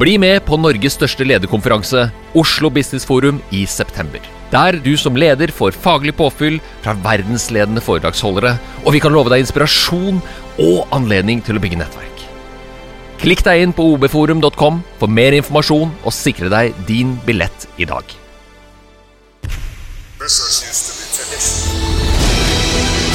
Bli med på Norges største lederkonferanse, Oslo Business Forum, i september. Der du som leder får faglig påfyll fra verdensledende foredragsholdere, og vi kan love deg inspirasjon og anledning til å bygge nettverk. Klikk deg inn på obforum.com for mer informasjon og sikre deg din billett i dag. Business used to be.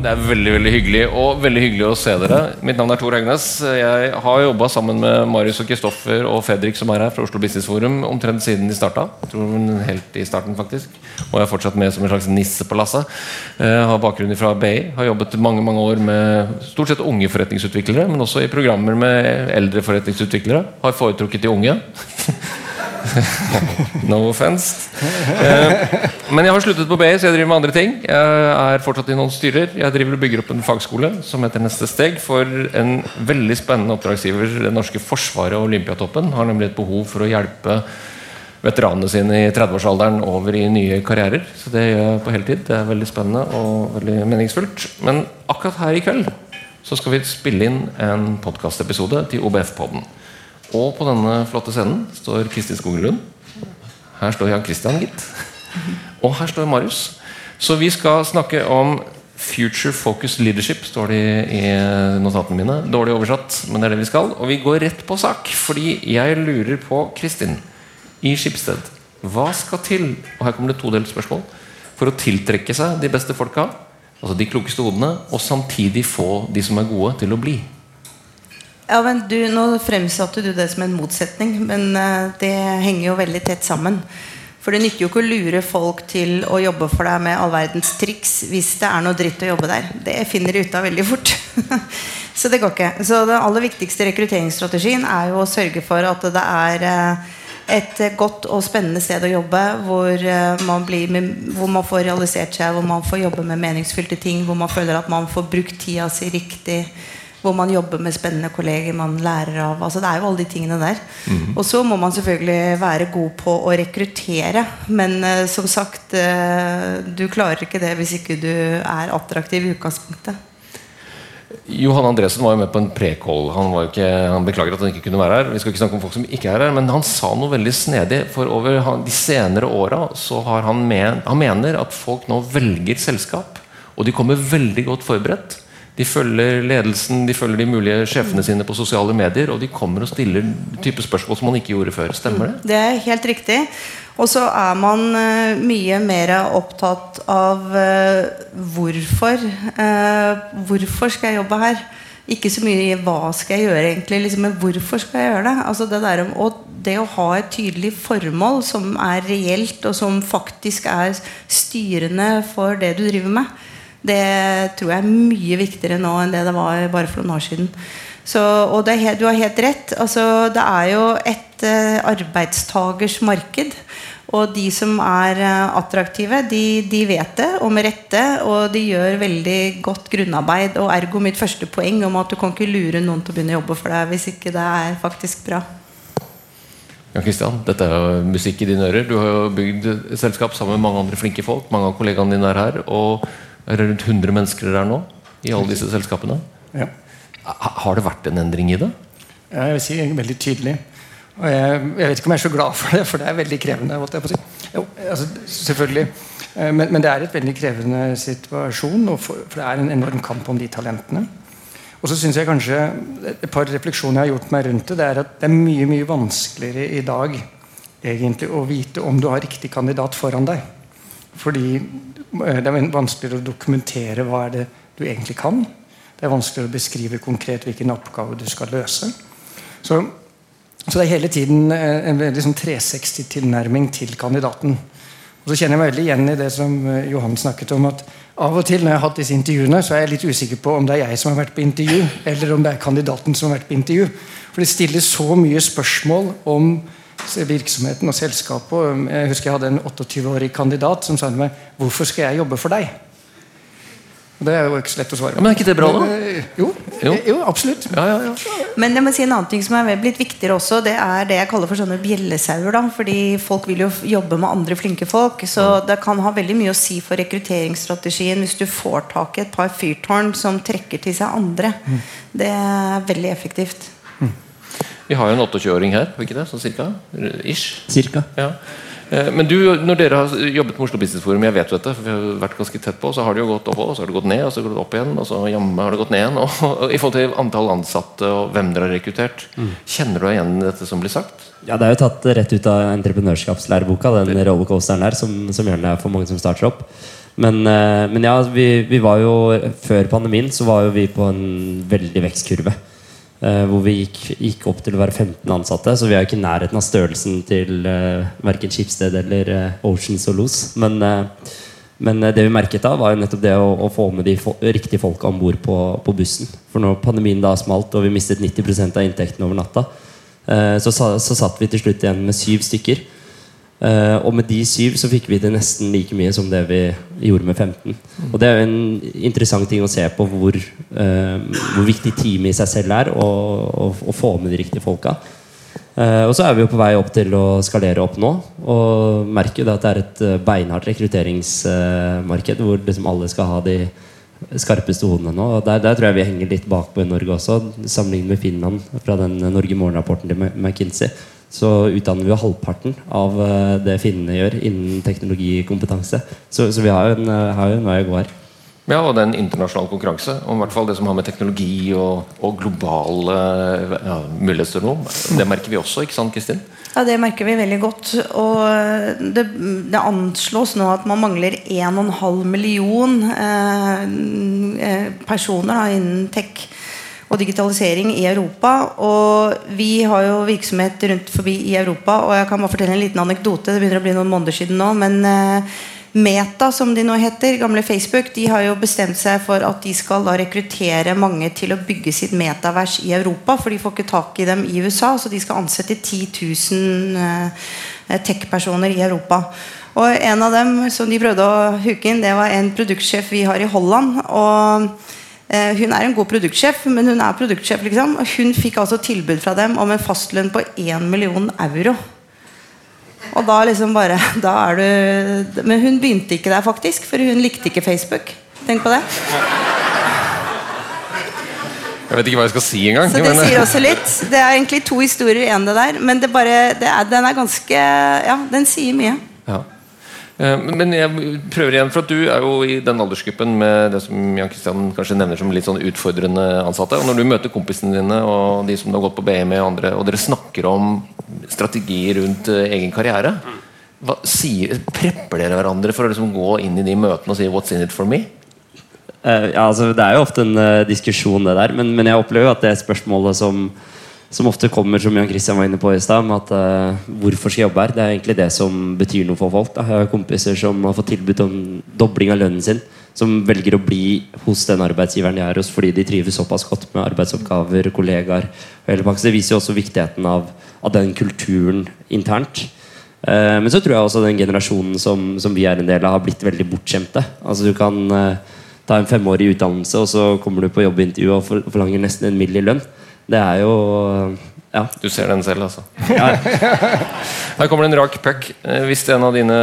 Det er veldig veldig hyggelig og veldig hyggelig å se dere. Mitt navn er Tor Hegnes. Jeg har jobba sammen med Marius og Kristoffer og Fredrik som er her fra Oslo Business Forum omtrent siden de starta. Tror helt i starten faktisk Og jeg er fortsatt med som en slags nisse på lasset. Har bakgrunn fra BI. Har jobbet mange mange år med stort sett unge forretningsutviklere, men også i programmer med eldre forretningsutviklere. Har foretrukket de unge. no offence. Eh, men jeg har sluttet på BI, så jeg driver med andre ting. Jeg er fortsatt i noen styrer. Jeg driver og bygger opp en fagskole som heter Neste steg for en veldig spennende oppdragsgiver. Det norske forsvaret og Olympiatoppen har nemlig et behov for å hjelpe veteranene sine i 30-årsalderen over i nye karrierer. Så det gjør jeg på heltid. Det er veldig spennende og veldig meningsfullt. Men akkurat her i kveld så skal vi spille inn en podkastepisode til OBF-poden. Og på denne flotte scenen står Kristin Skogelund. Her står Jan Christian, gitt. Og her står Marius. Så vi skal snakke om Future Focus Leadership, står det i notatene mine. Dårlig oversatt, men det er det vi skal. Og vi går rett på sak, fordi jeg lurer på Kristin i Skipsted. Hva skal til og her kommer det todelt spørsmål, for å tiltrekke seg de beste folka, altså de klokeste hodene, og samtidig få de som er gode, til å bli? Ja, men du, Nå fremsatte du det som en motsetning, men uh, det henger jo veldig tett sammen. For det nytter jo ikke å lure folk til å jobbe for deg med all verdens triks hvis det er noe dritt å jobbe der. Det finner de ut av veldig fort. Så det går ikke. Så den aller viktigste rekrutteringsstrategien er jo å sørge for at det er uh, et godt og spennende sted å jobbe hvor uh, man, med, hvor man får realisert seg, hvor man får jobbe med meningsfylte ting, hvor man føler at man får brukt tida si riktig hvor man jobber med spennende kolleger man lærer av. Altså, det er jo alle de tingene der. Mm. Og så må man selvfølgelig være god på å rekruttere. Men uh, som sagt, uh, du klarer ikke det hvis ikke du er attraktiv i utgangspunktet. Johan Andresen var jo med på en pre-call. Han, han, beklager at han ikke kunne være her. Vi skal ikke snakke om folk som ikke er her Men han sa noe veldig snedig. For over de senere åra så har han, men, han mener at folk nå velger selskap. Og de kommer veldig godt forberedt. De følger ledelsen, de følger de mulige sjefene sine på sosiale medier, og de kommer og stiller type spørsmål som man ikke gjorde før. Stemmer det? Det er helt riktig. Og så er man uh, mye mer opptatt av uh, hvorfor. Uh, hvorfor skal jeg jobbe her? Ikke så mye i hva skal jeg gjøre, egentlig, liksom, men hvorfor skal jeg gjøre det? Altså det, der, og det å ha et tydelig formål som er reelt, og som faktisk er styrende for det du driver med det tror jeg er mye viktigere nå enn det det var bare for noen år siden. Så, og helt, du har helt rett. Altså, det er jo et uh, arbeidstagers marked. Og de som er uh, attraktive, de, de, vet det, og med rette. Og de gjør veldig godt grunnarbeid. Og ergo mitt første poeng om at du kan ikke lure noen til å begynne å jobbe for deg hvis ikke det er faktisk bra. Ja, Christian, Dette er jo musikk i dine ører. Du har jo bygd et selskap sammen med mange andre flinke folk. Mange av kollegaene dine er her. og er det rundt 100 mennesker der nå? I alle disse selskapene? Ja. Har det vært en endring i det? Ja, jeg vil si veldig tydelig. Og jeg, jeg, vet ikke om jeg er så glad for det, for det er veldig krevende. Si. Jo, altså, selvfølgelig. Eh, men, men, det er et veldig krevende situasjon, for, for, det er en enorm kamp om de talentene. Og så synes jeg kanskje Et par refleksjoner jeg har gjort meg rundt det, det er at det er mye mye vanskeligere i dag egentlig å vite om du har riktig kandidat foran deg. Fordi det er vanskeligere å dokumentere hva er det du egentlig kan. Det er vanskeligere å beskrive konkret hvilken oppgave du skal løse. Så, så det er hele tiden en veldig sånn 360-tilnærming til kandidaten. Og så kjenner jeg meg veldig igjen i det som eh, Johan snakket om. at Av og til når jeg har hatt disse intervjuene, så er jeg litt usikker på om det er jeg som har vært på intervju, eller om det er kandidaten som har vært på intervju. For det stilles så mye spørsmål om virksomheten og selskapet. Jeg husker jeg hadde en 28-årig kandidat som sa til meg 'Hvorfor skal jeg jobbe for deg?' Og det er jo ikke så lett å svare Ja, men er ikke det bra, da? Eh, Jo, Jo. jo. absolutt. Ja, ja, ja. Men jeg må si en annen ting som er blitt viktigere også, det er det jeg kaller for sånne bjellesauer. da, fordi folk vil jo jobbe med andre flinke folk. Så det kan ha veldig mye å si for rekrutteringsstrategien hvis du får tak i et par fyrtårn som trekker til seg andre. Det er veldig effektivt. Vi har jo en 28-åring her, ikke det? Sånn cirka? Ish. Cirka. Ja. Eh, Men du, når dere har jobbet med Oslo Business Forum, jeg vet jo dette, for vi har vært ganske tett på, så har det jo gått opp, og så har det gått ned, og så har det gått opp igjen, og så jammen har det gått ned igjen. Og, og I forhold til antall ansatte og hvem dere har rekruttert, kjenner du deg igjen dette som blir sagt? Ja, Det er jo tatt rett ut av entreprenørskapslæreboka, den rollercoasteren der, som, som gjerne er for mange som starter opp. Men, eh, men ja, vi, vi var jo før pandemien så var jo vi på en veldig vekstkurve. Eh, hvor vi gikk, gikk opp til å være 15 ansatte. Så vi er ikke i nærheten av størrelsen til uh, verken Skipsted eller uh, Oceans og Los. Men, uh, men eh, det vi merket da, var jo nettopp det å, å få med de fo riktige folka om bord på, på bussen. For når pandemien da smalt og vi mistet 90% av inntektene over natta, uh, så, så satt vi til slutt igjen med syv stykker. Eh, og med de syv så fikk vi til nesten like mye som det vi gjorde med 15. Og det er jo en interessant ting å se på hvor, uh, hvor viktig teamet i seg selv er, og, og få med de riktige folka. Uh, og så er vi jo på vei opp til å skalere opp nå, og merker jo det at det er et beinhardt rekrutteringsmarked hvor liksom alle skal ha de skarpeste hodene nå. Og der, der tror jeg vi henger litt bakpå i Norge også, sammenlignet med Finland fra den Norge morgen-rapporten til McKinsey. Så utdanner vi jo halvparten av eh, det finnene gjør innen teknologikompetanse. Så, så vi har jo en, eh, har jo en vei å gå her. Ja, og det er en internasjonal konkurranse om i hvert fall det som har med teknologi og, og globale ja, muligheter nå. Det merker vi også, ikke sant, Kristin? Ja, Det merker vi veldig godt. Og det, det anslås nå at man mangler 1,5 million eh, eh, personer da, innen tech og digitalisering i Europa. Og vi har jo virksomhet rundt forbi i Europa. Og jeg kan bare fortelle en liten anekdote. Det begynner å bli noen måneder siden nå. men eh, Meta, som de nå heter, gamle Facebook, de har jo bestemt seg for at de skal da rekruttere mange til å bygge sitt metavers i Europa. For de får ikke tak i dem i USA, så de skal ansette 10 000 eh, tech-personer i Europa. Og en av dem som de prøvde å huke inn, det var en produktsjef vi har i Holland. og hun er en god produktsjef, men hun er produktsjef. liksom Og hun fikk altså tilbud fra dem om en fastlønn på 1 million euro. Og da liksom bare da er du, Men hun begynte ikke der, faktisk. For hun likte ikke Facebook. Tenk på det. Jeg vet ikke hva jeg skal si engang. Så det men- sier også litt. Det er egentlig to historier i en det der. Men det bare, det er, den er ganske Ja, den sier mye. Eh, Men jeg prøver igjen, for at du er jo i den aldersgruppen med det som Jan Kristian kanskje nevner som litt sånn utfordrende ansatte. Og når du møter kompisene dine og de som har gått på BME og andre, og dere snakker om strategier rundt eh, egen karriere, hva, sier, prepper dere hverandre for å liksom gå inn i de møtene og si 'what's in it for me'? Uh, ja, altså, det er jo ofte en uh, diskusjon, det der. Men, men jeg opplever jo at det spørsmålet som, som ofte kommer, som Jan Christian var inne på i stad, om at uh, hvorfor skal jeg jobbe her, det er egentlig det som betyr noe for folk. Da. Jeg har kompiser som har fått tilbud om dobling av lønnen sin, som velger å bli hos den arbeidsgiveren de er hos fordi de trives såpass godt med arbeidsoppgaver, kollegaer. Det viser jo også viktigheten av, av den kulturen internt. Eh, men så tror jeg også den generasjonen som, som vi er en del av, har blitt veldig bortskjemte. Altså Du kan eh, ta en femårig utdannelse, og så kommer du på jobbintervju og forlanger nesten en mill. i lønn. Det er jo Ja. Du ser den selv, altså. ja. Her kommer det en rak puck. Eh, Hvis en av dine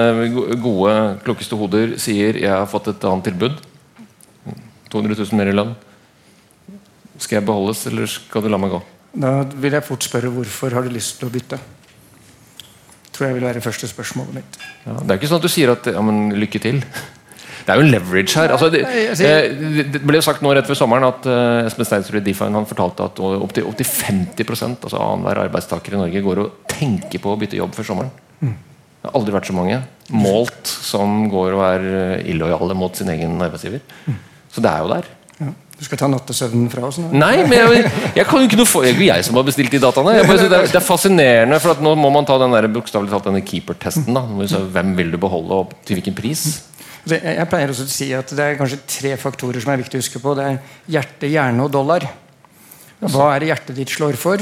gode, klokkeste hoder sier 'jeg har fått et annet tilbud', 200 000 mer i lønn, skal jeg beholdes, eller skal du la meg gå? Da vil jeg fort spørre hvorfor har du lyst til å bytte? Tror jeg vil være første spørsmålet mitt. Ja, det er ikke sånn at du sier at ja, men, 'lykke til'. Det er jo en leverage her. Altså, det, eh, det ble jo sagt nå rett før sommeren at uh, Espen Steinsrud i Define han fortalte at opptil opp til 50 altså annenhver arbeidstaker i Norge går og tenker på å bytte jobb før sommeren. Mm. Det har aldri vært så mange målt som går og er eh, illojale mot sin egen arbeidsgiver. Mm. Så det er jo der. Ja. Du skal ta nattesøvnen fra oss nå? Nei, men jeg, jeg kan jo ikke noe for Det er ikke jeg som har bestilt de dataene. Bare, det, er, det er fascinerende, for at nå må man ta den der, bokstavelig talt denne keeper-testen. da Hvem vil du beholde, og til hvilken pris? Jeg, pleier også å si at det er kanskje tre faktorer som er viktig å huske på. Det er hjerte, hjerne og dollar. Hva er det hjertet ditt slår for?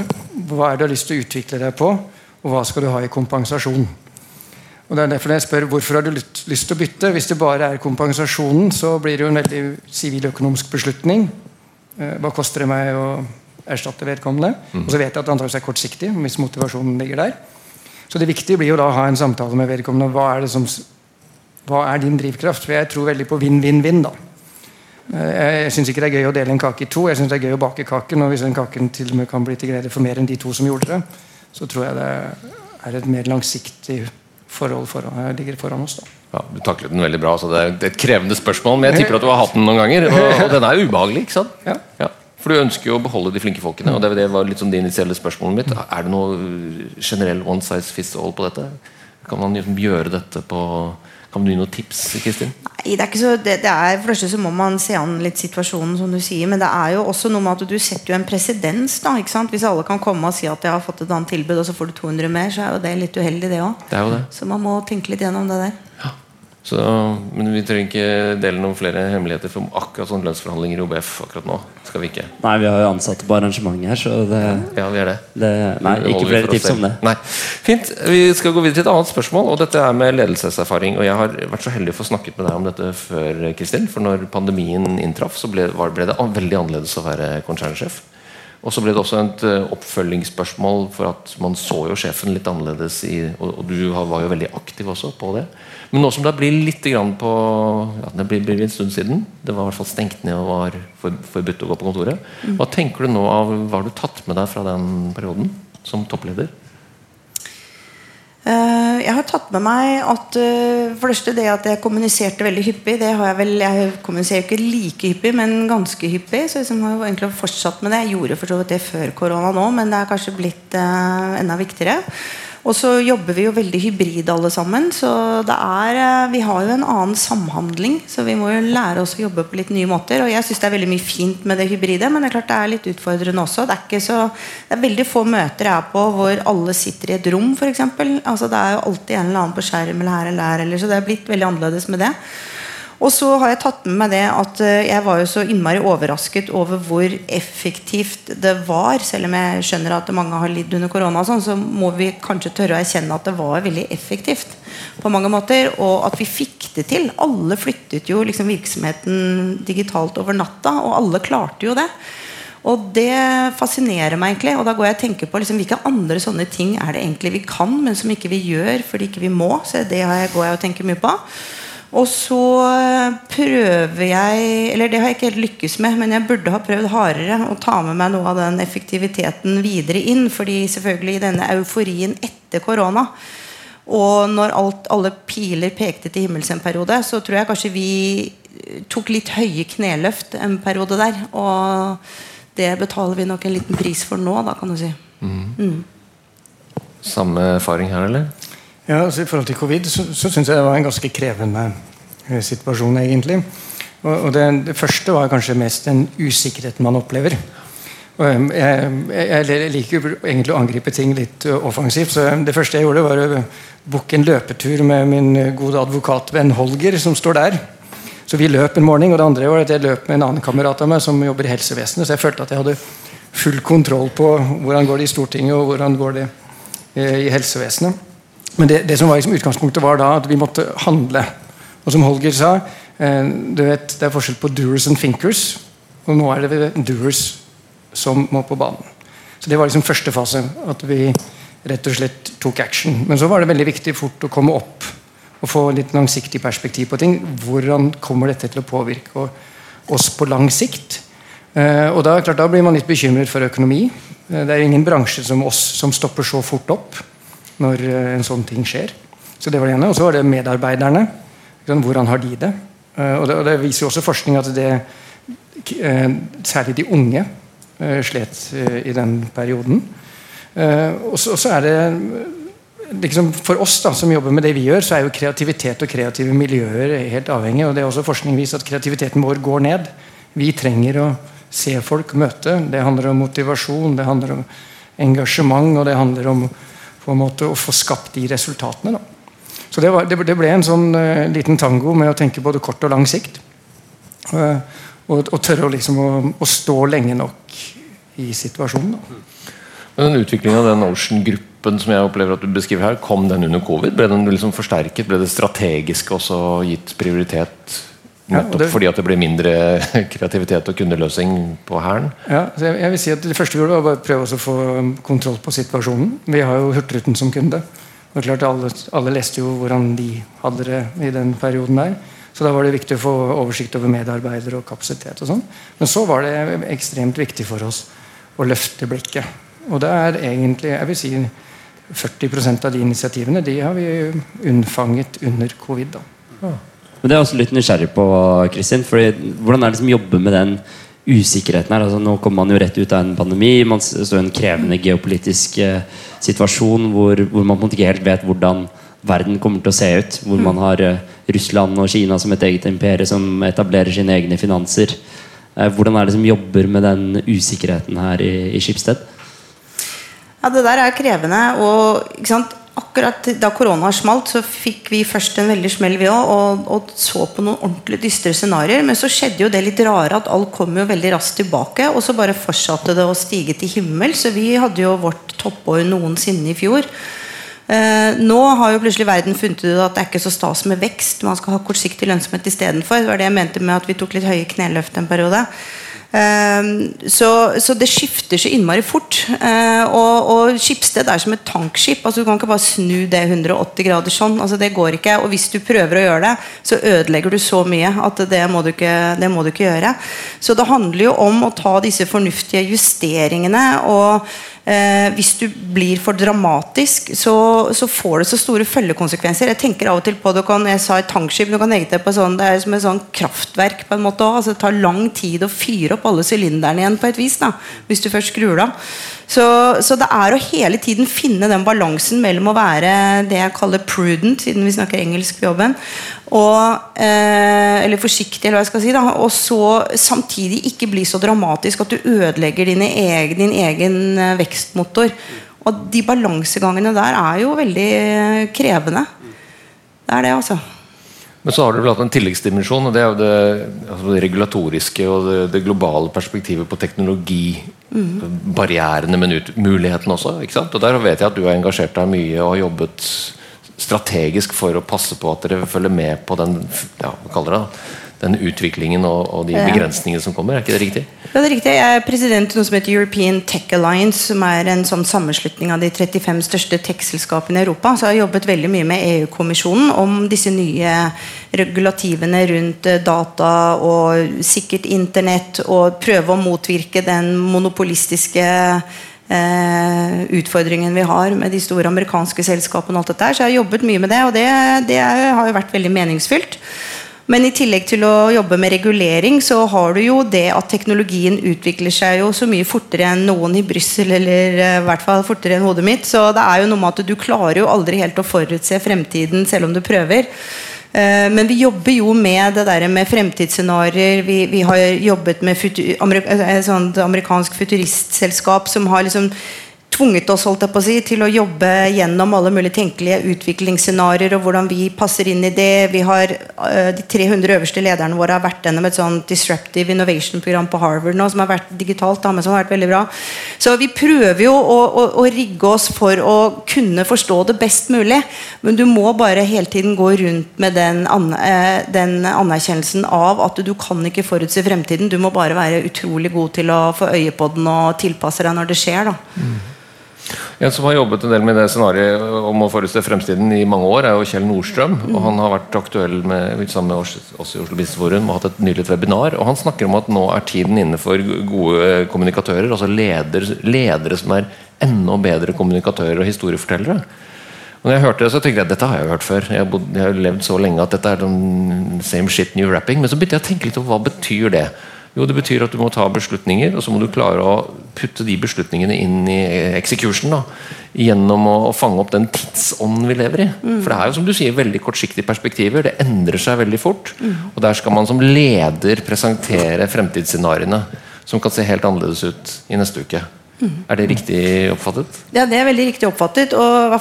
Hva er det du har lyst til å utvikle deg på? Og hva skal du ha i kompensasjon? Og det er derfor jeg spør hvorfor har du lyst, til å bytte. Hvis det bare er kompensasjonen, så blir det jo en veldig siviløkonomisk beslutning. Eh, hva koster det meg å erstatte vedkommende? Og så vet jeg at det antakeligvis er kortsiktig. hvis motivasjonen ligger der. Så det viktige blir jo da å ha en samtale med vedkommende. Hva er, det som, hva er din drivkraft? For jeg tror veldig på vinn-vinn-vinn. da. Eh, Jeg, syns ikke det er gøy å dele en kake i to. Jeg synes det er gøy å bake kaken. Og hvis den kaken til og med kan bli til glede for mer enn de to som gjorde det, så tror jeg det er et mer langsiktig forhold foran, ligger foran oss. da. Ja, du taklet den veldig bra. Så det er et krevende spørsmål, men jeg tipper at du har hatt den noen ganger. Og, og den er ubehagelig, ikke sant? Ja. For du ønsker jo å beholde de flinke folkene. Og det, det var litt som det initielle spørsmålet mitt. Er det noe generell one size fits all på dette? Kan man liksom gjøre dette på Kan du gi noen tips, Kristin? Nei, det er ikke så, det, det er, for det første så må man se an litt situasjonen, som du sier. Men det er jo også noe med at du setter jo en presedens. da, ikke sant? Hvis alle kan komme og si at jeg har fått et annet tilbud, og så får du 200 mer, så er jo det litt uheldig, det òg. Det jo det. Så man må tenke litt gjennom det der. Så, men vi trenger ikke dele noen flere hemmeligheter for akkurat sånne lønnsforhandlinger i OBF akkurat nå. Skal vi ikke? Nei, vi har jo ansatte på arrangementet her, så det, Ja, vi er det. det Nei, Det ikke flere tips om det. Nei. Fint. Vi skal gå videre til et annet spørsmål. Og dette er med ledelseserfaring. Og jeg har vært så heldig å få snakket med deg om dette før, Kristin. For når pandemien inntraff, så ble, var, ble det veldig annerledes å være konsernsjef. Og så ble det også et eh, oppfølgingsspørsmål, for at man så jo sjefen litt annerledes. I, og, og du var jo veldig aktiv også på det. Men nå som det blir litt grann på ja, Det blir, blir en stund siden. Det var i hvert fall stengt ned og var for, forbudt å gå på kontoret. Hva tenker du nå av Hva har du tatt med deg fra den perioden som toppleder? Eh, jeg har tatt med meg at eh, for det det at jeg kommuniserte veldig hyppig. Det har Jeg vel, jeg kommuniserer ikke like hyppig, men ganske hyppig. Så jeg har jo egentlig fortsatt med det. Jeg gjorde for så vidt det før korona nå, men det er kanskje blitt eh, enda viktigere. Og så jobber vi jo veldig hybrid alle sammen. Så det er, eh, vi har jo en annen samhandling. Så vi må jo lære oss å jobbe på litt nye måter. Og jeg syns det er veldig mye fint med det hybride, men det er klart det er litt utfordrende også. Det er, ikke så, det er veldig få møter jeg er på hvor alle sitter i et rom, f.eks. Altså, det er jo alltid en eller annen på skjerm eller her eller der. Eller, så det er blitt veldig annerledes med det. Og så har jeg tatt med meg det at eh, jeg var jo så innmari overrasket over hvor effektivt det var. Selv om jeg skjønner at mange har lidd under korona, sånn, så må vi kanskje tørre å erkjenne at det var veldig effektivt. på mange måter, Og at vi fikk det til. Alle flyttet jo liksom virksomheten digitalt over natta, og alle klarte jo det. Og det fascinerer meg egentlig. Og da går jeg og tenker på liksom, hvilke andre sånne ting er det egentlig vi kan, men som ikke vi gjør fordi ikke vi må. Så det går jeg og tenker mye på. Og så eh, prøver jeg Eller det har jeg ikke helt lykkes med, men jeg burde ha prøvd hardere å ta med meg noe av den effektiviteten videre inn. Fordi selvfølgelig i denne euforien etter korona og når alt, alle piler pekte til himmels en periode, så tror jeg kanskje vi tok litt høye kneløft en periode der. Og det betaler vi nok en liten pris for nå, da, kan du si. Mm. Samme erfaring her, eller? Ja, altså I forhold til covid så, så syns jeg det var en ganske krevende eh, situasjon, egentlig. Og, og det, det første var kanskje mest den usikkerheten man opplever. Eh, jeg, jeg, jeg liker jo egentlig å angripe ting litt eh, offensivt. så Det første jeg gjorde, var å booke en løpetur med min gode advokatvenn Holger, som står der. Så vi løp en morgen, og det andre var at jeg løp med en annen kamerat av meg som jobber i helsevesenet. Så jeg følte at jeg hadde full kontroll på hvordan går det i Stortinget og hvordan går det i helsevesenet. Men det, det som var liksom utgangspunktet, var da at vi måtte handle. Og som Holger sa, eh, vet, det er forskjell på doers and thinkers. Og nå er det doers som må på banen. Så Det var liksom første fase. At vi rett og slett tok action. Men så var det veldig viktig fort å komme opp og få litt langsiktig perspektiv på ting. Hvordan kommer dette til å påvirke oss på lang sikt? Eh, og da, klart, da blir man litt bekymret for økonomi. Eh, det er ingen bransje som oss som stopper så fort opp når eh, en sånn ting skjer. Så det var det ene. Og så var det medarbeiderne. Hvordan har de det? Eh, og det? Og det viser jo også forskning at det eh, særlig de unge slet i den perioden. Og så er det liksom For oss da, som jobber med det vi gjør, så er jo kreativitet og kreative miljøer helt avhengig. og det er også Forskning viser at kreativiteten vår går ned. Vi trenger å se folk møte. Det handler om motivasjon, det handler om engasjement, og det handler om på en måte å få skapt de resultatene. Da. Så det, var, det, ble en sånn uh, liten tango med å tenke både kort og lang sikt. Uh, og, og tørre liksom, å, å stå lenge nok i situasjonen. Da. Men den utviklingen av den Ocean-gruppen som jeg opplever at du beskriver her, kom den under covid? Ble den liksom forsterket? Ble det strategisk også gitt prioritet? Ja, Nettopp det- fordi at det blir mindre kreativitet og kundeløsning på Hæren? Ja, jeg, jeg vil si at Det første vi gjorde, var å prøve å få um, kontroll på situasjonen. Vi har jo Hurtigruten som kunde. Og klart Alle, alle leste jo hvordan de hadde det i den perioden der. Så da var det viktig å få oversikt over medarbeidere og kapasitet. og sånn. Men så var det ekstremt viktig for oss å løfte blikket. Og det er egentlig jeg vil si 40% av de initiativene de har vi unnfanget under covid. da. Men det er også litt nysgjerrig på, Kristin. Hvordan er det som jobber med den usikkerheten her? Altså, nå kommer man jo rett ut av en pandemi. Man står i en krevende geopolitisk eh, situasjon hvor, hvor man ikke helt vet hvordan verden kommer til å se ut. Hvor man har eh, Russland og Kina som et eget imperium som etablerer sine egne finanser. Eh, hvordan er det som jobber med den usikkerheten her i, i Skipsted? Ja, det der er krevende. Og ikke sant? Akkurat da korona smalt, så fikk vi først en veldig smell, vi òg, og, og så på noen ordentlig dystre scenarioer. Men så skjedde jo det litt rare at alt kom jo veldig raskt tilbake, og så bare fortsatte det å stige til himmel. Så vi hadde jo vårt toppår noensinne i fjor. Eh, nå har jo plutselig verden funnet ut at det er ikke så stas med vekst. Man skal ha kortsiktig lønnsomhet istedenfor. Det var det jeg mente med at vi tok litt høye kneløft en periode. Eh, så, så det skifter så innmari fort. Eh, og, og Skipsted er som et tankskip. altså Du kan ikke bare snu det 180 grader sånn. altså Det går ikke. Og hvis du prøver å gjøre det, så ødelegger du så mye at det må du ikke, må du ikke gjøre. Så det handler jo om å ta disse fornuftige justeringene. og Eh, hvis du blir for dramatisk, så, så får det så store følgekonsekvenser. Jeg tenker av og til på det, kan, jeg sa et tankskip, du kan legge det på sånn, det er som et sånn kraftverk. på en måte også. Altså, det tar lang tid å fyre opp alle sylinderne igjen på et vis. da, Hvis du først skrur det av. Så, så det er å hele tiden finne den balansen mellom å være det jeg kaller prudent, siden vi snakker engelsk på jobben, og, eh, eller forsiktig, eller hva jeg skal si. da, Og så samtidig ikke bli så dramatisk at du ødelegger dine egen, din egen eh, vekstmotor. Og de balansegangene der er jo veldig eh, krevende. Det er det, altså. Men så har du hatt en tilleggsdimensjon, og det er jo det, altså det regulatoriske og det, det globale perspektivet på teknologibarrierene, men ut, mulighetene også. Og Der vet jeg at du har engasjert deg mye og har jobbet strategisk for å passe på at dere følger med på den, ja, hva kaller det da? Den utviklingen og, og de begrensningene som kommer. Er ikke det riktig? Ja, det er riktig. Jeg er president i noe som heter European Tech Alliance, som er en sånn sammenslutning av de 35 største tech-selskapene i Europa. Så jeg har jobbet veldig mye med EU-kommisjonen om disse nye regulativene rundt eh, data og sikkert internett, og prøve å motvirke den monopolistiske Uh, utfordringen vi har med de store amerikanske selskapene. og alt dette. Så jeg har jobbet mye med det, og det, det har jo vært veldig meningsfylt. Men i tillegg til å jobbe med regulering, så har du jo det at teknologien utvikler seg jo så mye fortere enn noen i Brussel, eller eh, i hvert fall fortere enn hodet mitt. Så det er jo noe med at du klarer jo aldri helt å forutse fremtiden, selv om du prøver. Eh, Men vi jobber jo med det der med fremtidsscenarioer. Vi, vi har jobbet med futu- sånt amerikansk futuristselskap som har liksom tvunget oss holdt jeg på å si, til å jobbe gjennom alle mulige tenkelige utviklingsscenarioer og hvordan vi passer inn i det. Vi har øh, De 300 øverste lederne våre har vært gjennom et sånt Disruptive Innovation-program på Harvard nå, som har vært digitalt, da, men som har vært veldig bra. Så vi prøver jo å, å, å rigge oss for å kunne forstå det best mulig. Men du må bare hele tiden gå rundt med den, eh, den anerkjennelsen av at du kan ikke forutse fremtiden. Du må bare være utrolig god til å få øye på den og tilpasse deg når det skjer. da En som har jobbet en del med det scenarioet om å forutse fremtiden i mange år, er jo Kjell Nordstrøm. og Han har vært aktuell med, sammen med oss, i Oslo Business Forum og hatt et nylig webinar. og Han snakker om at nå er tiden inne for gode kommunikatører. Altså leder, ledere som er enda bedre kommunikatører og historiefortellere. Og når jeg hørte det, så tenkte jeg dette har jeg jo hørt før. Jeg har, bodd, jeg har levd så lenge at dette er sånn same shit, new rapping. Men så begynte jeg å tenke litt over hva betyr det jo, Det betyr at du må ta beslutninger, og så må du klare å putte de beslutningene inn i execution. da, Gjennom å, fange opp den tidsånden vi lever i. For det er jo som du sier, veldig kortsiktige perspektiver. Det endrer seg veldig fort. Og der skal man som leder presentere fremtidsscenarioene som kan se helt annerledes ut i neste uke. Er det riktig oppfattet? Ja, Det er veldig riktig oppfattet. og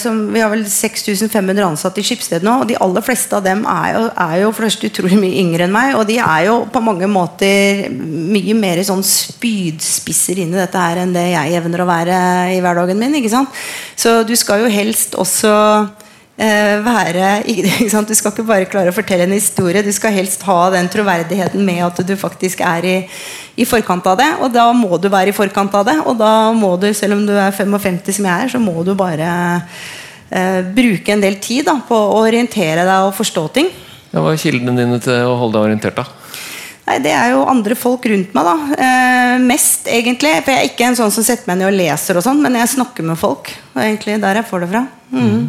som, Vi har vel 6500 ansatte i Skipsted nå. og De aller fleste av dem er jo, er jo for utrolig mye yngre enn meg. Og de er jo på mange måter mye mer sånn spydspisser inn i dette her enn det jeg evner å være i hverdagen min. ikke sant? Så du skal jo helst også være ikke sant? Du skal ikke bare klare å fortelle en historie, du skal helst ha den troverdigheten med at du faktisk er i, i forkant av det. Og da må du være i forkant av det. Og da må du, selv om du er 55 som jeg er, så må du bare eh, bruke en del tid da, på å orientere deg og forstå ting. Ja, hva er kildene dine til å holde deg orientert? da? Nei, Det er jo andre folk rundt meg. da eh, Mest, egentlig. For jeg er ikke en sånn som setter meg ned og leser, og sånn men jeg snakker med folk. Er egentlig der jeg får det fra. Mm.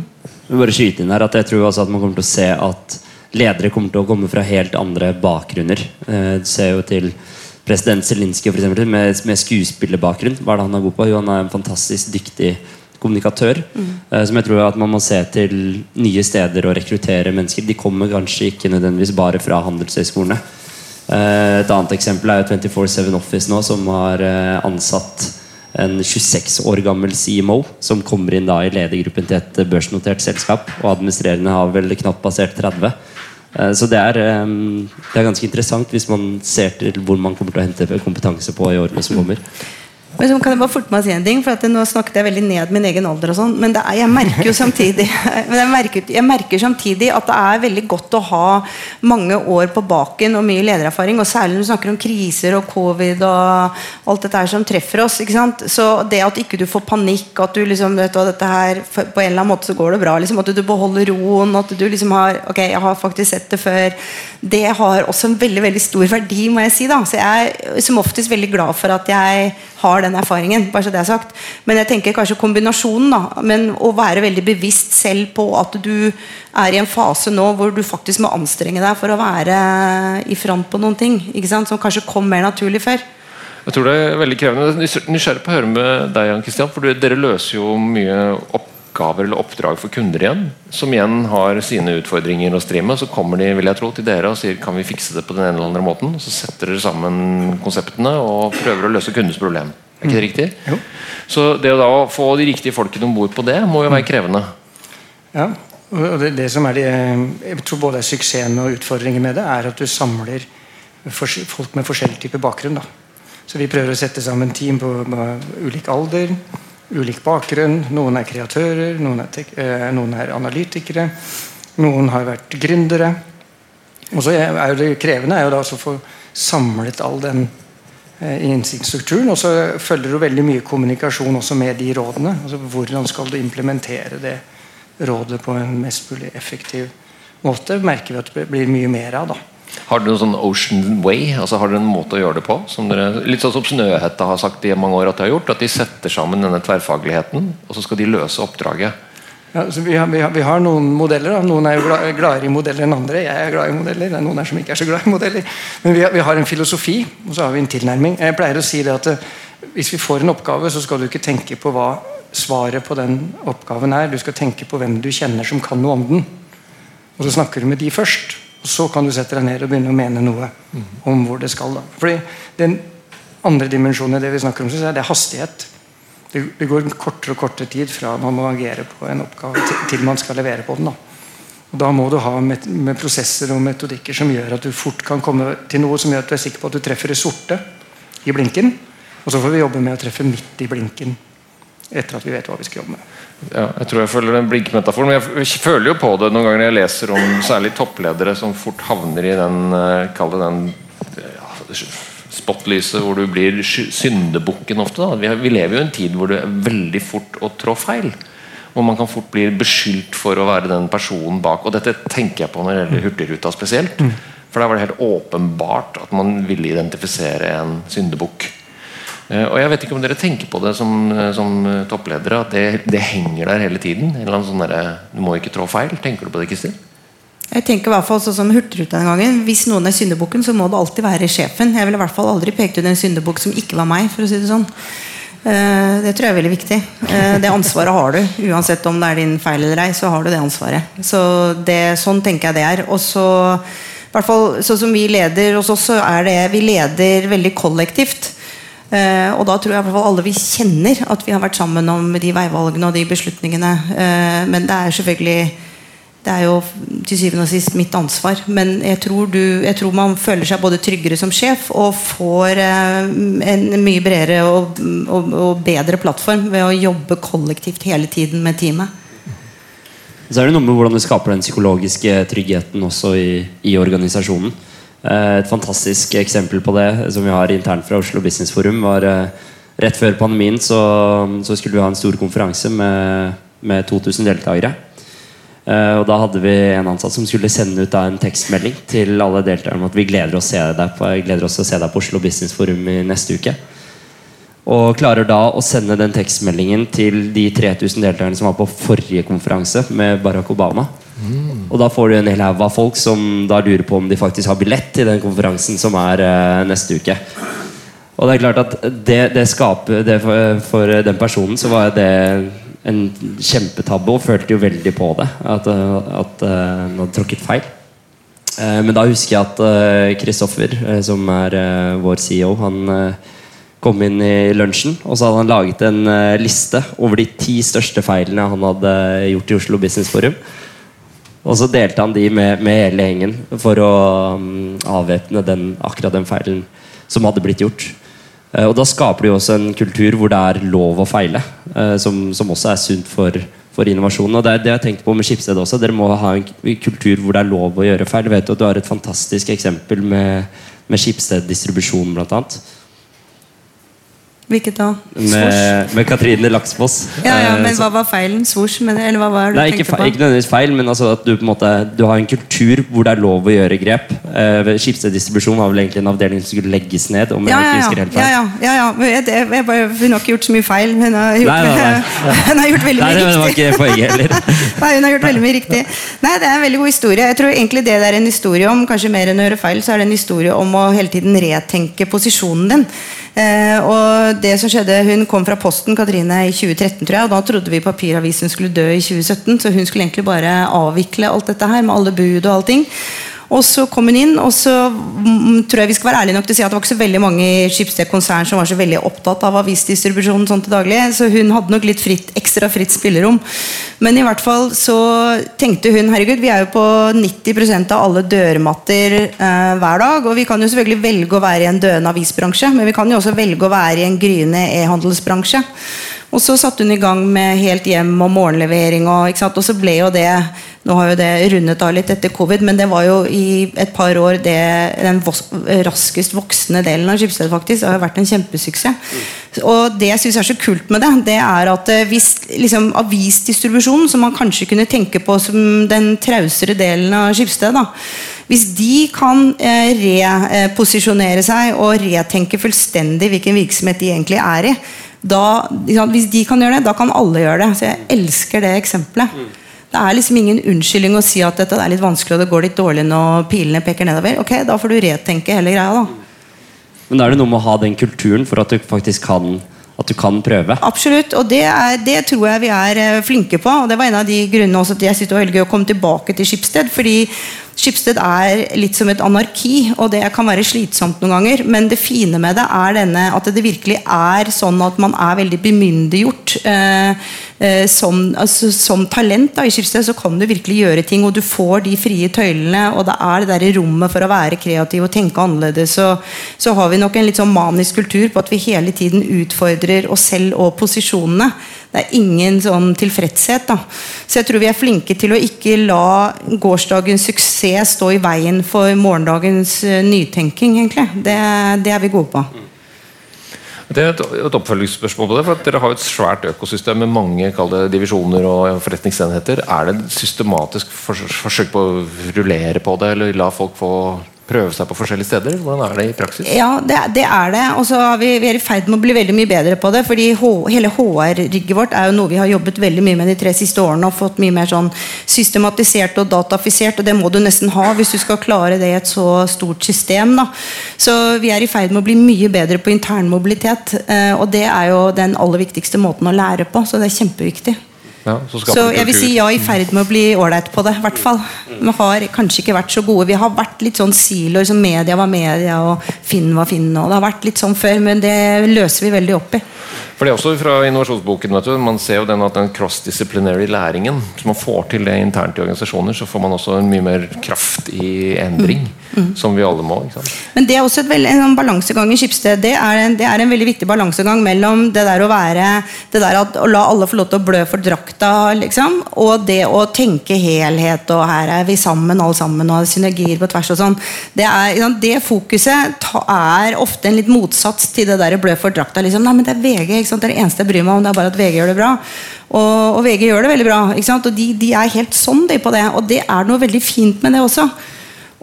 Jeg bare skyte inn her at jeg tror også at man kommer til å se at ledere kommer til å komme fra helt andre bakgrunner. Eh, Du ser jo til president Zelinskyj for eksempel, med, med skuespillerbakgrunn. Hva er det han er god på? Jo, han er en fantastisk dyktig kommunikatør. Mm. Som jeg tror at man må se til nye steder og rekruttere mennesker. De kommer kanskje ikke nødvendigvis bare fra handelshøyskolene. Eh, Et annet eksempel er jo 24-7 Office nå, som har eh, ansatt en 26 år gammel CMO som kommer inn da i ledergruppen til et børsnotert selskap. Og administrerende har vel knapt passert 30. Eh, Så det er, eh, det er ganske interessant hvis man ser til hvor man kommer til å hente kompetanse på i årene som kommer. Men så kan jeg bare forte meg å si en ting, for at Nå snakket jeg veldig ned min egen alder, og sånn, men det er, jeg merker jo samtidig men jeg merker, jeg merker samtidig at det er veldig godt å ha mange år på baken og mye ledererfaring. og Særlig når du snakker om kriser og covid og alt dette her som treffer oss. ikke sant? Så det at ikke du får panikk, at du liksom vet du, dette her På en eller annen måte så går det bra. liksom At du beholder roen. At du liksom har Ok, jeg har faktisk sett det før. Det har også en veldig veldig stor verdi, må jeg si. da Så jeg er som oftest veldig glad for at jeg har den erfaringen. bare så det er sagt Men jeg tenker kanskje kombinasjonen. da Men å være veldig bevisst selv på at du er i en fase nå hvor du faktisk må anstrenge deg for å være i front på noen ting. Ikke sant Som kanskje kom mer naturlig før. Jeg tror det er veldig krevende. Er Nysgjerrig på å høre med deg, Jan Kristian, For dere løser jo mye oppgaver eller oppdrag for kunder igjen. Som igjen har sine utfordringer å stri med. Så kommer de vil jeg tro, til dere og sier kan vi fikse det på den ene eller andre måten. Så setter dere sammen konseptene og prøver å løse kundens problem. Er ikke det riktig? Jo. Så det å da få de riktige folkene om bord på det, må jo være krevende. Ja, og det, det som er det, jeg tror både er suksessen og utfordringen med det, er at du samler folk med forskjellig type bakgrunn. Da. Så vi prøver å sette sammen team på, på ulik alder, ulik bakgrunn. Noen er kreatører, noen er, eh, noen er analytikere, noen har vært gründere. Og så er det krevende er jo da å få samlet all den eh, innsiktsstrukturen. Og så følger det veldig mye kommunikasjon også med de rådene. altså Hvordan skal du implementere det rådet på en mest mulig effektiv måte? merker vi at det blir mye mer av. da. Har dere noen sånn Ocean Way? Altså Har dere en måte å gjøre det på? Dere, litt sånn som Snøhetta har sagt i mange år at de har gjort. At de setter sammen denne tverrfagligheten, og så skal de løse oppdraget. Ja, vi, har, vi, har, vi har noen modeller. Da. Noen er jo gla- gladere i modeller enn andre. Jeg er glad i modeller. Er noen her som ikke er så glad i modeller. Men vi har, vi har en filosofi og så har vi en tilnærming. Jeg pleier å si det at eh, Hvis vi får en oppgave, så skal du ikke tenke på hva svaret på den oppgaven er. Du skal tenke på hvem du kjenner som kan noe om den. Og så snakker du med de først. Og så kan du sette deg ned og begynne å mene noe om hvor det skal. da. Fordi Den andre dimensjonen i det vi snakker om, synes jeg, det er hastighet. Det, det går kortere og kortere tid fra man må agere på en oppgave til, til man skal levere på den. Da. Og da må du ha met med prosesser og metodikker som gjør at du fort kan komme til noe som gjør at du er sikker på at du treffer det sorte i blinken. Og så får vi jobbe med å treffe midt i blinken etter at vi vet hva vi skal jobbe med. Ja, jeg tror jeg følger den blinkmetaforen, men jeg føler jo på det noen ganger når jeg leser om særlig toppledere som fort havner i den eh, Kall det den ja, spotlyset hvor du blir syndebukken ofte. Da. Vi, vi lever jo i en tid hvor det er veldig fort å trå feil. Hvor man kan fort bli beskyldt for å være den personen bak. Og dette tenker jeg på når det gjelder Hurtigruta spesielt. For der var det helt åpenbart at man ville identifisere en syndebukk. Eh, Og jeg vet ikke om dere tenker på det som, eh, som eh, toppledere, at det, det henger der hele tiden. En eller annen sånn der, Du må ikke trå feil. Tenker du på det, Kristin? Jeg tenker i hvert fall sånn som Hurtigruta gangen Hvis noen er syndebukken, så må det alltid være sjefen. Jeg ville i hvert fall aldri pekt ut en syndebukk som ikke var meg. for å si Det sånn Det tror jeg er veldig viktig. Det ansvaret har du. Uansett om det er din feil eller ei, så har du det ansvaret. Så det, Sånn tenker jeg det er. Og så hvert fall sånn som vi leder oss, så er det Vi leder veldig kollektivt. Eh, og da tror jeg alle vi kjenner at vi har vært sammen om de veivalgene og de beslutningene. Eh, men det er selvfølgelig det er jo til syvende og sist mitt ansvar. Men jeg tror, du, jeg tror man føler seg både tryggere som sjef og får eh, en mye bredere og, og, og bedre plattform ved å jobbe kollektivt hele tiden med teamet. Så er det noe med hvordan du skaper den psykologiske tryggheten også i, i organisasjonen. Eh, Et fantastisk eksempel på det som vi har internt fra Oslo Business Forum, var eh, rett før pandemien så, så skulle vi ha en stor konferanse med, med 2000 deltakere. Eh, og Da hadde vi en ansatt som skulle sende ut da en tekstmelding til alle deltakerne om at vi gleder oss, på, gleder oss til å se deg på Oslo Business Forum i neste uke. Og klarer da å sende den tekstmeldingen til de 3000 deltakerne som var på forrige konferanse med Barack Obama. Og da får du en hel haug av folk som da lurer på om de faktisk har billett til den konferansen som er uh, neste uke. Og det er klart at det, det skaper det for, for den personen så var det en kjempetabbe og følte jo veldig på det. At, eh, at uh, han hadde tråkket feil. Uh, Men da husker jeg at Kristoffer, som er eh, vår CEO, han eh, kom inn i lunsjen og så hadde han laget en eh, liste over de ti største feilene han hadde gjort i Oslo Business Forum. Og så delte han de med, med hele gjengen for å um, avvæpne akkurat den feilen som hadde blitt gjort. Uh, og Da skaper du også en kultur hvor det er lov å feile, uh, som, som også er sunt for, for innovasjonen. Og Det er det jeg tenkt på med Skipsted også. Dere må ha en kultur hvor det er lov å gjøre feil. Vet Du Du har et fantastisk eksempel med, med Skipsted distribusjon, blant annet. Hvilket da? Med, med Katrine Laksfoss. Ja, ja, Eh, men hva var feilen? Svosj? Eller hva var det du Nei, ikke, tenkte på? ikke nødvendigvis feil, men altså at du på en måte Du har en kultur hvor det er lov å gjøre grep. Eh, Skipsted var vel egentlig en avdeling som skulle legges ned. Om Ja, ja, ja. ja, ja, ja, ja. Jeg, jeg, jeg bare, hun har ikke gjort så mye feil. Hun har gjort, Nei, nei, nei. hun har gjort veldig Nei, mye det var riktig. ikke poenget heller. Nei, hun har gjort veldig mye riktig. Nei, Det er en veldig god historie. Jeg tror egentlig det det er en historie om, kanskje mer enn å gjøre feil, så er det en historie om å hele tiden retenke posisjonen din. Eh, og det som skjedde, Hun kom fra Posten Katrine, i 2013, tror jeg, og da trodde vi papiravisen skulle dø i 2017. Så hun skulle egentlig bare avvikle alt dette her med alle bud og allting. Og så kom hun inn, og så mm, tror jeg vi skal være ærlige nok til å si at det var ikke så veldig mange i Schibsted konsern som var så veldig opptatt av avisdistribusjonen sånn til daglig, så hun hadde nok litt fritt, ekstra fritt spillerom. Men i hvert fall så tenkte hun herregud, vi er jo på 90% av alle dørmatter eh, hver dag, og vi kan jo selvfølgelig velge å være i en døende avisbransje, men vi kan jo også velge å være i en gryende e-handelsbransje. Og så satte hun i gang med helt hjem og morgenlevering. Og, og så ble jo det Nå har jo det rundet av litt etter covid, men det var jo i et par år det, den raskest voksende delen av Skipsted. faktisk, Det har vært en kjempesuksess. Og det jeg syns er så kult med det, det er at eh, hvis liksom, avisdistribusjonen, som man kanskje kunne tenke på som den trausere delen av Skipsted, da, hvis de kan eh, reposisjonere seg og retenke fullstendig hvilken virksomhet de egentlig er i, da, hvis de kan gjøre det, da kan alle gjøre det. Så jeg elsker det eksempelet. Det er liksom ingen unnskyldning å si at dette er litt vanskelig og det går litt dårlig når pilene peker nedover. Ok, Da får du retenke hele greia, da. Men da er det noe med å ha den kulturen for at du faktisk kan, at du kan prøve. Absolutt, og det, er, det tror jeg vi er eh, flinke på. Og det var en av de grunnene også at jeg synes det var veldig gøy å komme tilbake til Skipsted. Fordi Skipsted er litt som et anarki, og det kan være slitsomt noen ganger. Men det fine med det er denne, at det virkelig er sånn at man er veldig bemyndiggjort. Eh, eh, som, altså, som talent da, i Skipsted så kan du virkelig gjøre ting, og du får de frie tøylene. Og det er det der rommet for å være kreativ og tenke annerledes. Så, så har vi nok en litt sånn manisk kultur på at vi hele tiden utfordrer oss selv og posisjonene. Det er ingen sånn tilfredshet. da. Så jeg tror vi er flinke til å ikke la gårsdagens suksess stå i veien for morgendagens eh, nytenking, egentlig. Det, det er vi gode på. Det er et, oppfølgingsspørsmål på det. for Dere har et svært økosystem med mange det, divisjoner og forretningsenheter. Er det et systematisk forsøk på å rullere på det, eller la folk få prøve seg på forskjellige steder? Hvordan er det i praksis? Ja, det, det er det. Og så er vi, vi er i ferd med å bli veldig mye bedre på det. fordi H, hele HR-rigget vårt er jo noe vi har jobbet veldig mye med de tre siste årene. Og fått mye mer sånn systematisert og datafisert. Og det må du nesten ha hvis du skal klare det i et så stort system. da. Så vi er i ferd med å bli mye bedre på intern mobilitet. Eh, og det er jo den aller viktigste måten å lære på. Så det er kjempeviktig. Ja, så Så jeg vil si ja, i ferd med å bli ålreit på det. i hvert fall. Vi har kanskje ikke vært så gode. Vi har vært litt sånn siloer som media var media, og Finn var Finn. og Det har vært litt sånn før, men det løser vi veldig opp i. For det er også fra innovasjonsboken vet du, Man ser jo den at den cross-disciplinary læringen Hvis man får til det internt i organisasjoner, så får man også en mye mer kraft i endring. Mm. Som vi alle må. Men det er også et veldig, en sånn balansegang i Skipsted. Det er, en, det er en veldig viktig balansegang mellom det der å være det der at, å la alle få lov til å blø for drakta, liksom, og det å tenke helhet, og her er vi sammen, alle sammen, og synergier på tvers og sånn. Det, er, det fokuset er ofte en litt motsats til det der blø for drakta. Liksom. Nei, men det er VG, ikke sant? det er det eneste jeg bryr meg om, det er bare at VG gjør det bra. Og, og VG gjør det veldig bra. Ikke sant? Og de, de er helt sånn de på det. Og det er noe veldig fint med det også.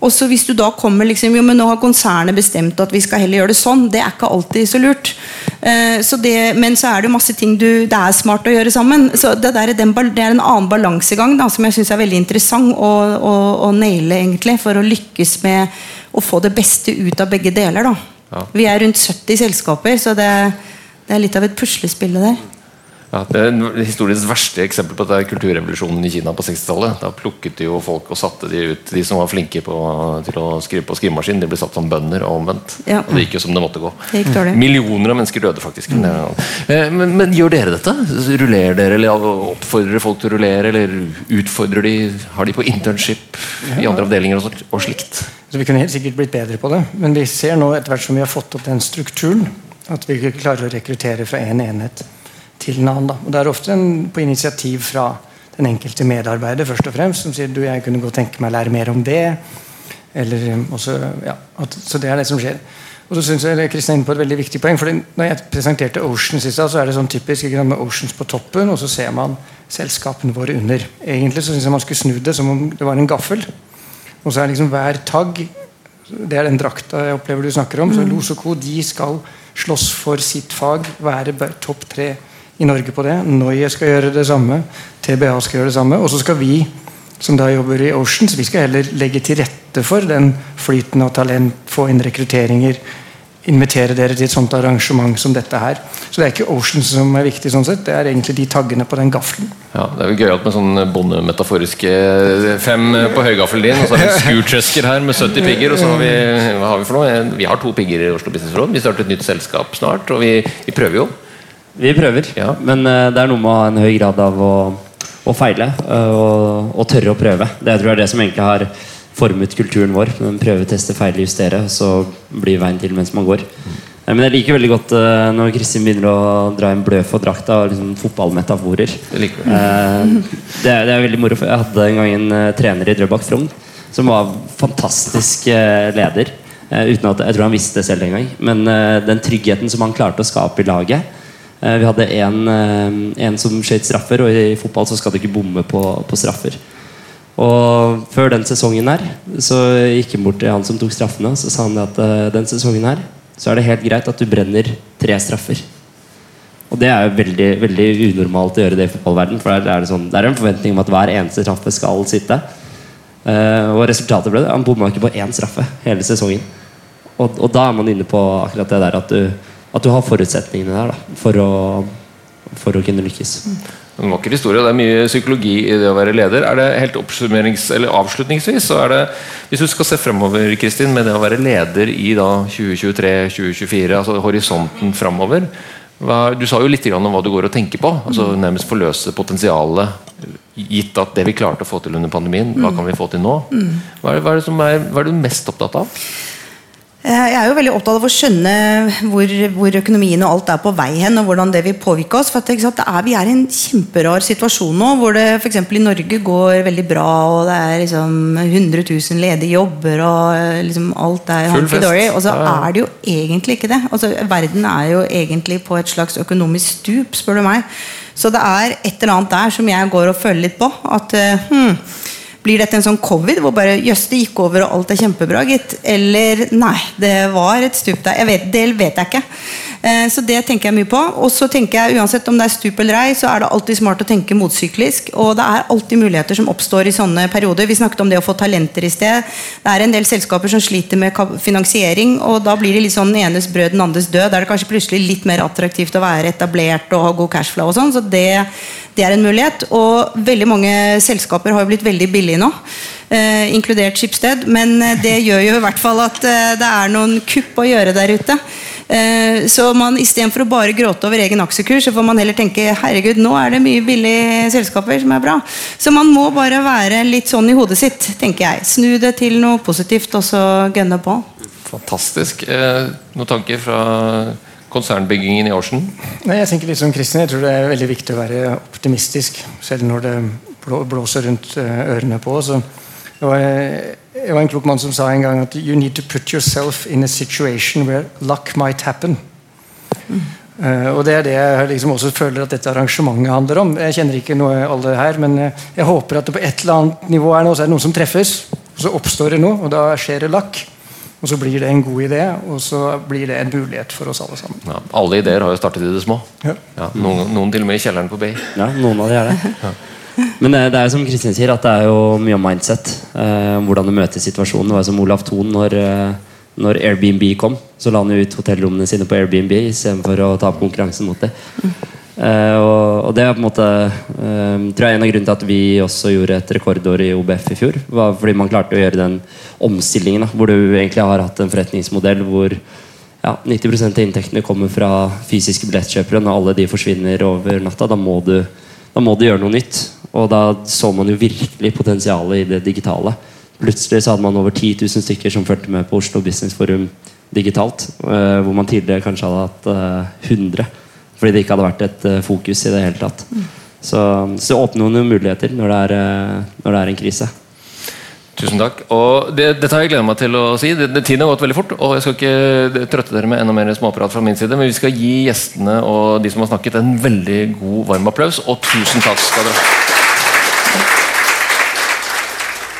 Og så hvis du da kommer liksom, jo, men nå har konsernet bestemt at vi skal heller gjøre det sånn. Det er ikke alltid så lurt. Eh, så det, men så er det masse ting du, det er smart å gjøre sammen. Så det, der, er den, det er en annen balansegang da, som jeg syns er veldig interessant å, å, å naile, egentlig. For å lykkes med å få det beste ut av begge deler. Da. Ja. Vi er rundt 70 selskaper, så det, det er litt av et puslespill det der. Ja, det er Historiens verste eksempel på det er kulturrevolusjonen i Kina på 60-tallet. Da plukket de jo folk og satte de ut De som var flinke på, til å skrive på skrivemaskin, de ble satt som bønder og omvendt. Ja. Og det gikk jo som det måtte gå. Det. Millioner av mennesker døde faktisk. Men, eh, men, men gjør dere dette? Rullerer dere, eller oppfordrer folk til å rullere? Eller utfordrer de? Har de på internship i andre avdelinger og, sånt, og slikt? Så Vi kunne helt sikkert blitt bedre på det, men vi ser nå etter hvert som vi har fått opp den strukturen, at vi ikke klarer å rekruttere fra en enhet til annen. Da. Og Det er ofte en, på initiativ fra den enkelte medarbeider først og fremst, som sier du, jeg kunne godt tenke meg å lære mer om det. Eller, um, også, ja, at, så det er det som skjer. Og så synes jeg Kristian er inne på et veldig viktig poeng. fordi når jeg presenterte Oceans i stad, så er det sånn typisk ikke med Oceans på toppen, og så ser man selskapene våre under. Egentlig så syns jeg man skulle snu det som om det var en gaffel. Og så er liksom hver tagg Det er den drakta jeg opplever du snakker om. Så Los og Co. de skal slåss for sitt fag, være topp tre i Norge på det. Noye skal gjøre det samme. TBA skal gjøre det samme. Og så skal vi som da jobber i Oceans, vi skal heller legge til rette for den flyten av talent, få inn rekrutteringer, invitere dere til et sånt arrangement som dette her. Så det er ikke Oceans som er viktig, sånn sett, det er egentlig de taggene på den gaffelen. Ja, Det er jo gøyalt med sånn bondemetaforiske fem på høygaffelen din, og så har vi Scootresker her med 70 pigger. Og så har vi hva har vi for noe? Vi har to pigger i Oslo Business Råd. Vi starter et nytt selskap snart, og vi, vi prøver jo. Vi prøver, Ja. men uh, det er noe med å ha en høy grad av å, å feile uh, og, og tørre å prøve. Det jeg tror jeg er det som egentlig har formet kulturen vår. Men prøve, teste, feile, justere, så blir veien til mens man går. Eh, Men jeg liker veldig godt når Kristin begynner å dra inn blø for drakta og liksom fotballmetaforer. Det det, det er veldig moro. Jeg hadde en gang en trener i Drøbak Frogn som var fantastisk leder. uten at Jeg tror han visste det selv en gang. Men den tryggheten som han klarte å skape i laget Vi hadde en, eh, som skjøt straffer, og i fotball så skal du ikke bomme på, på straffer. Og Før den sesongen her så gikk han bort til han som tok straffene, så sa han at eh, den sesongen her så er det helt greit at du brenner tre straffer. Og det er jo veldig, veldig unormalt å gjøre det i fotballverden For der er det, sånn, det er en forventning om at hver eneste straffe skal sitte. Eh, og resultatet ble det. Han bomma ikke på én straffe hele sesongen. Og, og da er man inne på akkurat det der at du, at du har forutsetningene der da, for, å, for å kunne lykkes. En vakker historie, det er mye psykologi i det å være leder. Er det helt Avslutningsvis så er det, Hvis du skal se fremover Kristin, med det å være leder i 2023-2024, altså horisonten fremover Du sa jo litt om hva du går og tenker på. altså Nærmest forløse potensialet. Gitt at det vi klarte å få til under pandemien, hva kan vi få til nå? Hva er, hva er, det, som er, hva er du mest opptatt av? Eh, Jeg er jo veldig opptatt av å skjønne hvor, hvor økonomien og alt er på vei hen, og hvordan det vil påvirke oss. For at, sant, det er, Vi er i en kjemperar situasjon nå, hvor det f.eks. i Norge går veldig bra, og det er liksom 100 000 ledige jobber, og eh, liksom alt er hunky-dory. Og så er det jo egentlig ikke det. Altså, Verden er jo egentlig på et slags økonomisk stup, spør du meg. Så det er et eller annet der som jeg går og føler litt på. At eh, hmm, blir dette en sånn covid hvor bare jøss, det gikk over og alt er kjempebra, gitt? Eller nei, det var et stup der. Jeg vet, det vet jeg ikke. Eh, så det tenker jeg mye på. Og så tenker jeg uansett om det er stup eller ei, så er det alltid smart å tenke motsyklisk. Og det er alltid muligheter som oppstår i sånne perioder. Vi snakket om det å få talenter i sted. Det er en del selskaper som sliter med finansiering, og da blir det litt sånn enes brød, den andres død. Da er det kanskje plutselig litt mer attraktivt å være etablert og ha god cashflow og sånn. Så det, det er en mulighet. Og veldig mange selskaper har jo blitt veldig billige nå. Eh, inkludert Schibsted. Men eh, det gjør jo i hvert fall at eh, det er noen kupp å gjøre der ute. Eh, så man istedenfor å bare gråte over egen aksjekurs, så får man heller tenke herregud, nå er det mye billige selskaper som er bra. Så man må bare være litt sånn i hodet sitt, tenker jeg. Snu det til noe positivt, og så gønne på. Fantastisk. Eh, noen tanker fra konsernbyggingen i Årsen? Nei, jeg tenker litt som Kristin, jeg tror det er veldig viktig å være optimistisk selv når det blåser rundt eh, ørene på oss. Det var, det var en klok mann som sa en gang at you need to put yourself in a situation where luck might happen. Uh, og Det er det jeg liksom også føler at dette arrangementet handler om. Jeg kjenner ikke noe alle her, men eh, jeg håper at det på et eller annet nivå er noe, så er det noen som treffes. Og så oppstår det noe, og da skjer det lakk. Og så blir det en god idé, og så blir det en mulighet for oss alle sammen. Ja, alle ideer har jo startet i det små. Ja. Ja, noen, noen til og med i kjelleren på Bay. Ja, noen av de er det. Men det, det er jo som Kristin sier, at det er jo mye om mindset. Eh, hvordan du møter situasjonen. Det var som Olaf Thon når, eh, når Airbnb kom. Så la han ut hotellrommene sine på Airbnb istedenfor å ta opp konkurransen mot det. Eh, og, og det er på en måte eh, tror jeg en av grunnene til at vi også gjorde et rekordår i OBF i fjor. var fordi man klarte å gjøre den omstillingen. Da, hvor du egentlig har hatt en forretningsmodell hvor ja, 90% av inntektene kommer fra fysiske billettkjøpere. Når alle de forsvinner over natta, da må du, da må du gjøre noe nytt. Og da så man jo virkelig potensialet i det digitale. Plutselig så hadde man over 10 000 stykker som fulgte med på Oslo Business Forum digitalt. eh, hvor man tidligere kanskje hadde hatt eh, 100. Fordi det ikke hadde vært et eh, fokus i det hele tatt. Så, så åpner man jo muligheter når det er, eh, når det er en krise. Tusen takk. Og det, Dette har jeg gleda meg til å si. Det, det, tiden har gått veldig fort. Og jeg skal ikke trøtte dere med enda mer småprat fra min side, men vi skal gi gjestene og de som har snakket, en veldig god, varm applaus. Og tusen takk skal dere ha.